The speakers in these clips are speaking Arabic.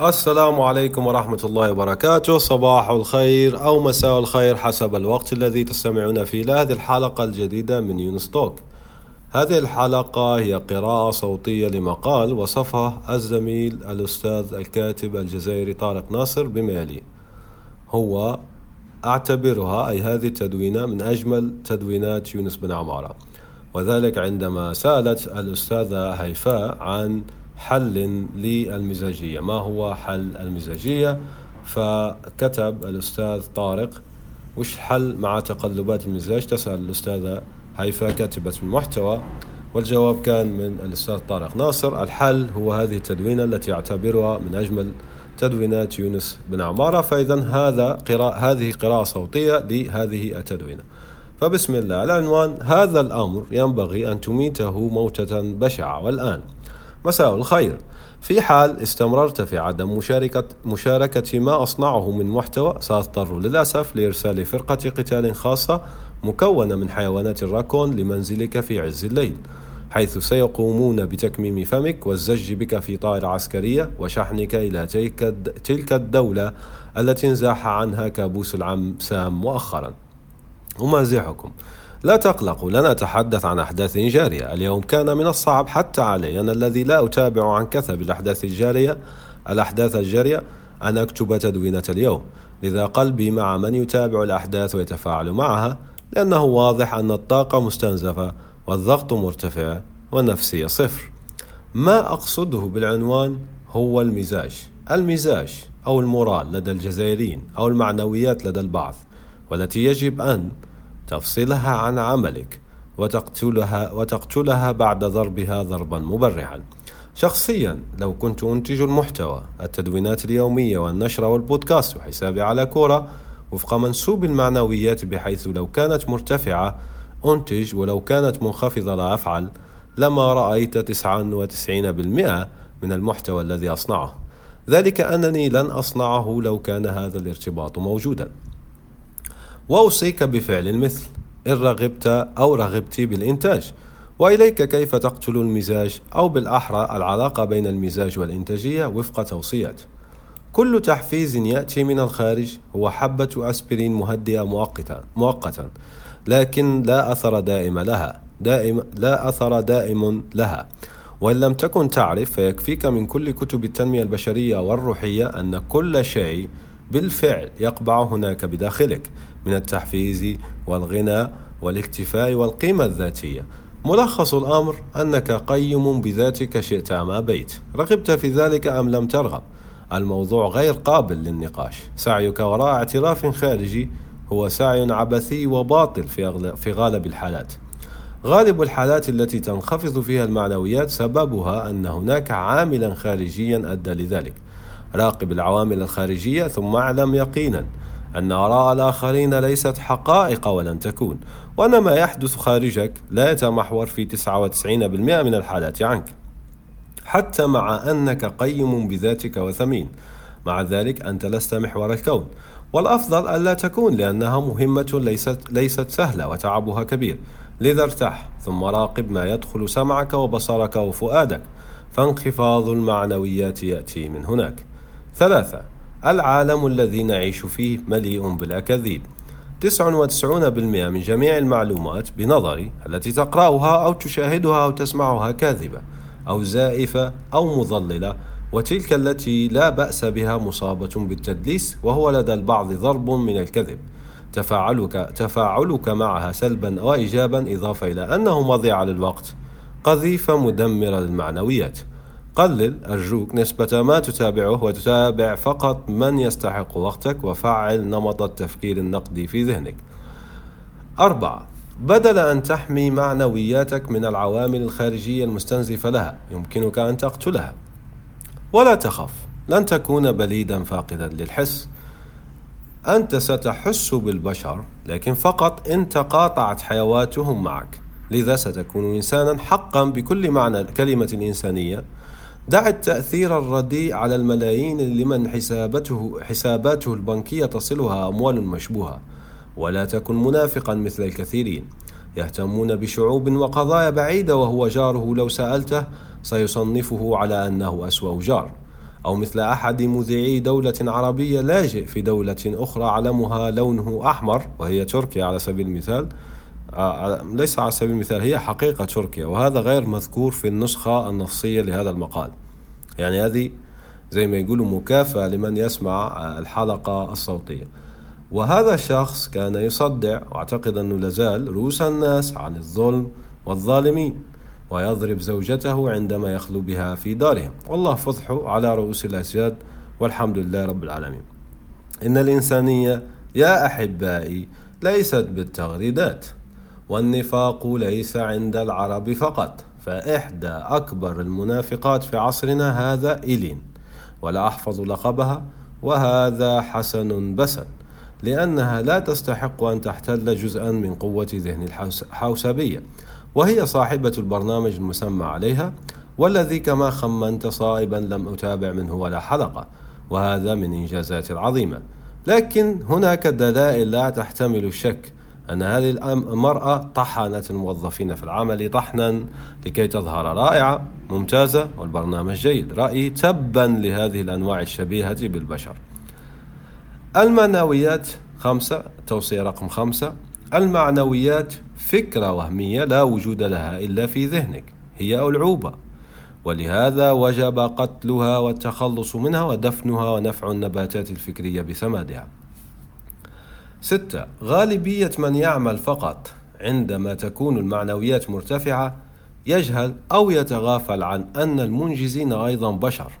السلام عليكم ورحمة الله وبركاته. صباح الخير أو مساء الخير حسب الوقت الذي تستمعون فيه لهذه الحلقة الجديدة من يونس توك. هذه الحلقة هي قراءة صوتية لمقال وصفه الزميل الأستاذ الكاتب الجزائري طارق ناصر بما يلي هو أعتبرها أي هذه التدوينة من أجمل تدوينات يونس بن عمارة. وذلك عندما سألت الأستاذة هيفاء عن حل للمزاجية. ما هو حل المزاجية؟ فكتب الأستاذ طارق وش حل مع تقلبات المزاج. تسأل الأستاذة هيفاء كاتبة المحتوى والجواب كان من الأستاذ طارق ناصر. الحل هو هذه التدوينة التي أعتبرها من أجمل تدوينات يونس بن عمارة. فإذا هذا قراءة هذه قراءة صوتية لهذه التدوينة. فبسم الله العنوان هذا الأمر ينبغي أن تميته موتة بشعة. والآن مساء الخير. في حال استمررت في عدم مشاركة, مشاركة ما أصنعه من محتوى سأضطر للأسف لإرسال فرقة قتال خاصة مكونة من حيوانات الراكون لمنزلك في عز الليل حيث سيقومون بتكميم فمك والزج بك في طائرة عسكرية وشحنك إلى تلك الدولة التي انزاح عنها كابوس العم سام مؤخرا. أمازحكم. لا تقلقوا لن أتحدث عن أحداث جارية. اليوم كان من الصعب حتى علي أنا الذي لا أتابع عن كثب الأحداث الجارية الأحداث الجارية أن أكتب تدوينة اليوم. لذا قلبي مع من يتابع الأحداث ويتفاعل معها لأنه واضح أن الطاقة مستنزفة والضغط مرتفع والنفسية صفر. ما أقصده بالعنوان هو المزاج. المزاج أو المورال لدى الجزائريين أو المعنويات لدى البعض والتي يجب أن تفصلها عن عملك وتقتلها وتقتلها بعد ضربها ضربا مبرحا شخصيا لو كنت أنتج المحتوى التدوينات اليومية والنشر والبودكاست وحسابي على كورة وفق منسوب المعنويات بحيث لو كانت مرتفعة أنتج ولو كانت منخفضة لا أفعل لما رأيت 99% من المحتوى الذي أصنعه. ذلك أنني لن أصنعه لو كان هذا الارتباط موجودا. وأوصيك بفعل المثل إن رغبت أو رغبت بالإنتاج. وإليك كيف تقتل المزاج أو بالأحرى العلاقة بين المزاج والإنتاجية وفق توصيات. كل تحفيز يأتي من الخارج هو حبة أسبرين مهدئة مؤقتا مؤقتا. لكن لا أثر دائم لها دائم لا أثر دائم لها. وإن لم تكن تعرف فيكفيك من كل كتب التنمية البشرية والروحية أن كل شيء بالفعل يقبع هناك بداخلك. من التحفيز والغنى والاكتفاء والقيمة الذاتية. ملخص الأمر أنك قيم بذاتك شئت أم أبيت. رغبت في ذلك أم لم ترغب؟ الموضوع غير قابل للنقاش. سعيك وراء اعتراف خارجي هو سعي عبثي وباطل في غالب الحالات. غالب الحالات التي تنخفض فيها المعنويات سببها أن هناك عاملا خارجيا أدى لذلك. راقب العوامل الخارجية ثم اعلم يقينا. أن آراء الآخرين ليست حقائق ولن تكون وأن ما يحدث خارجك لا يتمحور في 99% من الحالات عنك حتى مع أنك قيم بذاتك وثمين. مع ذلك أنت لست محور الكون. والأفضل ألا تكون لأنها مهمة ليست, ليست سهلة وتعبها كبير. لذا ارتاح ثم راقب ما يدخل سمعك وبصرك وفؤادك فانخفاض المعنويات يأتي من هناك. ثلاثة العالم الذي نعيش فيه مليء بالأكاذيب. 99% من جميع المعلومات بنظري التي تقرأها أو تشاهدها أو تسمعها كاذبة أو زائفة أو مضللة وتلك التي لا بأس بها مصابة بالتدليس وهو لدى البعض ضرب من الكذب. تفاعلك تفاعلك معها سلبا وإيجابا إضافة إلى أنه مضيعة للوقت قذيفة مدمرة للمعنويات. قلل أرجوك نسبة ما تتابعه وتتابع فقط من يستحق وقتك وفعل نمط التفكير النقدي في ذهنك. أربعة بدل أن تحمي معنوياتك من العوامل الخارجية المستنزفة لها يمكنك أن تقتلها. ولا تخف لن تكون بليدا فاقدا للحس. أنت ستحس بالبشر لكن فقط إن تقاطعت حيواتهم معك. لذا ستكون إنسانا حقا بكل معنى كلمة الإنسانية. دع التأثير الرديء على الملايين لمن حسابته حساباته البنكية تصلها أموال مشبوهة ولا تكن منافقا مثل الكثيرين. يهتمون بشعوب وقضايا بعيدة وهو جاره لو سألته سيصنفه على أنه أسوأ جار. أو مثل أحد مذيعي دولة عربية لاجئ في دولة أخرى علمها لونه أحمر وهي تركيا على سبيل المثال ليس على سبيل المثال هي حقيقة تركيا وهذا غير مذكور في النسخة النصية لهذا المقال. يعني هذه زي ما يقولوا مكافأة لمن يسمع آه، الحلقة الصوتية. وهذا الشخص كان يصدع وأعتقد أنه لازال رؤوس الناس عن الظلم والظالمين ويضرب زوجته عندما يخلو بها في دارهم. والله فضحه على رؤوس الأسياد والحمد لله رب العالمين. إن الإنسانية يا أحبائي ليست بالتغريدات. والنفاق ليس عند العرب فقط فإحدى أكبر المنافقات في عصرنا هذا إيلين ولا أحفظ لقبها وهذا حسن بسن لأنها لا تستحق أن تحتل جزءا من قوة ذهن الحوسبية وهي صاحبة البرنامج المسمى عليها والذي كما خمنت صائبا لم أتابع منه ولا حلقة وهذا من إنجازات العظيمة لكن هناك دلائل لا تحتمل الشك أن هذه المرأة طحنت الموظفين في العمل طحنا لكي تظهر رائعة ممتازة والبرنامج جيد. رأيي تبا لهذه الأنواع الشبيهة بالبشر. المعنويات خمسة توصية رقم خمسة. المعنويات فكرة وهمية لا وجود لها إلا في ذهنك هي ألعوبة. ولهذا وجب قتلها والتخلص منها ودفنها ونفع النباتات الفكرية بسمادها ستة. غالبية من يعمل فقط عندما تكون المعنويات مرتفعة يجهل أو يتغافل عن أن المنجزين أيضا بشر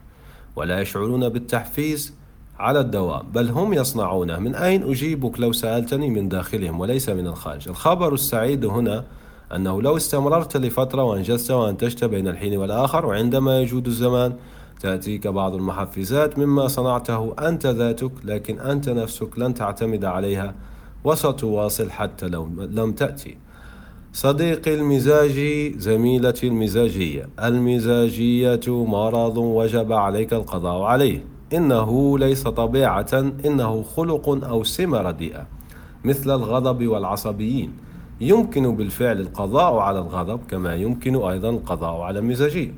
ولا يشعرون بالتحفيز على الدوام بل هم يصنعونه من أين أجيبك لو سألتني؟ من داخلهم وليس من الخارج. الخبر السعيد هنا أنه لو استمررت لفترة وأنجزت وأنتجت بين الحين والآخر وعندما يجود الزمان تأتيك بعض المحفزات مما صنعته أنت ذاتك لكن أنت نفسك لن تعتمد عليها وستواصل حتى لو لم تأتي. صديقي المزاجي زميلتي المزاجية. المزاجية مرض وجب عليك القضاء عليه. إنه ليس طبيعة إنه خلق أو سمة رديئة مثل الغضب والعصبيين. يمكن بالفعل القضاء على الغضب كما يمكن أيضا القضاء على المزاجية.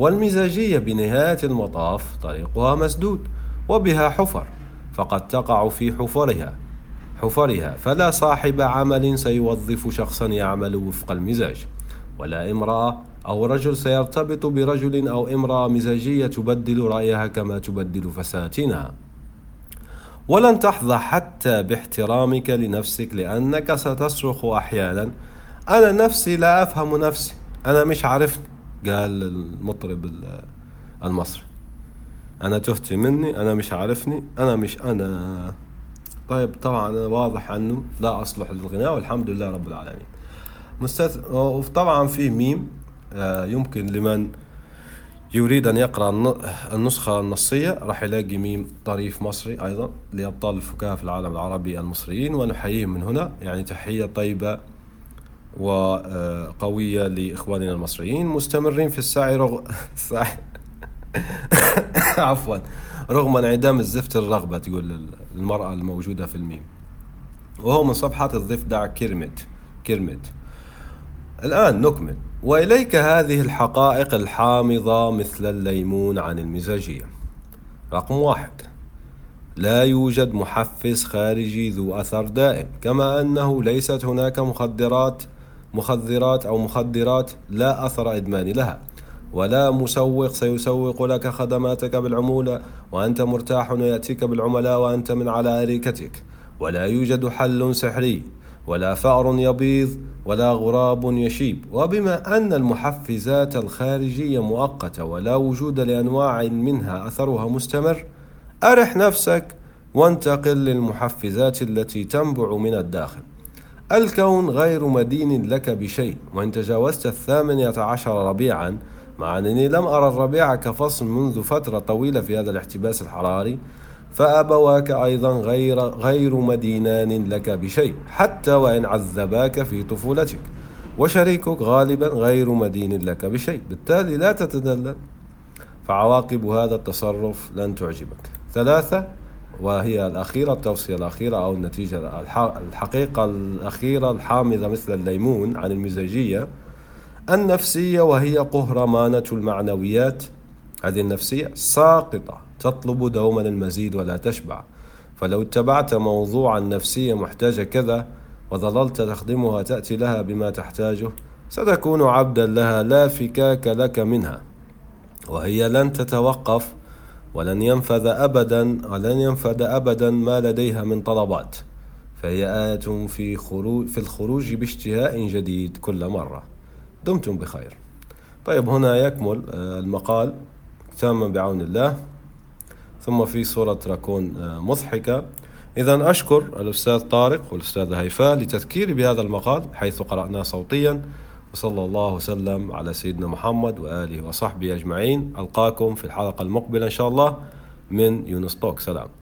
والمزاجية بنهاية المطاف طريقها مسدود وبها حفر فقد تقع في حفرها. حفرها فلا صاحب عمل سيوظف شخصا يعمل وفق المزاج. ولا امرأة أو رجل سيرتبط برجل أو امرأة مزاجية تبدل رأيها كما تبدل فساتينها ولن تحظى حتى باحترامك لنفسك لأنك ستصرخ أحيانا. أنا نفسي لا أفهم نفسي أنا مش عارفني قال المطرب المصري. أنا تهتي مني أنا مش عارفني أنا مش أنا طيب طبعا أنا واضح أنه لا أصلح للغناء والحمد لله رب العالمين. مستث... وطبعا في ميم آه، يمكن لمن يريد أن يقرأ النسخة النصية راح يلاقي ميم طريف مصري أيضا لأبطال الفكاهة في العالم العربي المصريين ونحييهم من هنا. يعني تحية طيبة وقوية لإخواننا المصريين مستمرين في السعي السعي عفوا. رغم انعدام الزفت الرغبة تقول المرأة الموجودة في الميم. وهو من صفحة الضفدع كرمت كرمت الآن نكمل. وإليك هذه الحقائق الحامضة مثل الليمون عن المزاجية. رقم واحد. لا يوجد محفز خارجي ذو أثر دائم كما أنه ليست هناك مخدرات مخدرات أو مخدرات لا أثر إدماني لها ولا مسوق سيسوق لك خدماتك بالعمولة وأنت مرتاح ويأتيك بالعملاء وأنت من على أريكتك. ولا يوجد حل سحري ولا فأر يبيض ولا غراب يشيب. وبما أن المحفزات الخارجية مؤقتة ولا وجود لأنواع منها أثرها مستمر أرح نفسك وانتقل للمحفزات التي تنبع من الداخل. الكون غير مدين لك بشيء وإن تجاوزت الثامنية عشر ربيعا مع أنني لم أرى الربيع كفصل منذ فترة طويلة في هذا الاحتباس الحراري فأبواك أيضا غير غير مدينان لك بشيء حتى وإن عذباك في طفولتك وشريكك غالبا غير مدين لك بشيء. بالتالي لا تتدلل فعواقب هذا التصرف لن تعجبك. ثلاثة وهي الأخيرة التوصية الأخيرة أو النتيجة الحقيقة الأخيرة الحامضة مثل الليمون عن المزاجية النفسية وهي قهرمانة المعنويات. هذه النفسية ساقطة تطلب دوما المزيد ولا تشبع. فلو اتبعت موضوع النفسية محتاجة كذا وظللت تخدمها تأتي لها بما تحتاجه ستكون عبدا لها لا فكاك لك منها. وهي لن تتوقف ولن ينفذ أبدا ولن ينفذ أبدا ما لديها من طلبات. فهي آية في خروج في الخروج باشتهاء جديد كل مرة. دمتم بخير. طيب هنا يكمل آه، المقال تاما بعون الله. ثم في صورة راكون آه، مضحكة. إذا أشكر الأستاذ طارق والأستاذة هيفاء لتذكيري بهذا المقال حيث قرأناه صوتيا. وصلى الله وسلم على سيدنا محمد وآله وصحبه أجمعين. ألقاكم في الحلقة المقبلة إن شاء الله من يونس توك. سلام.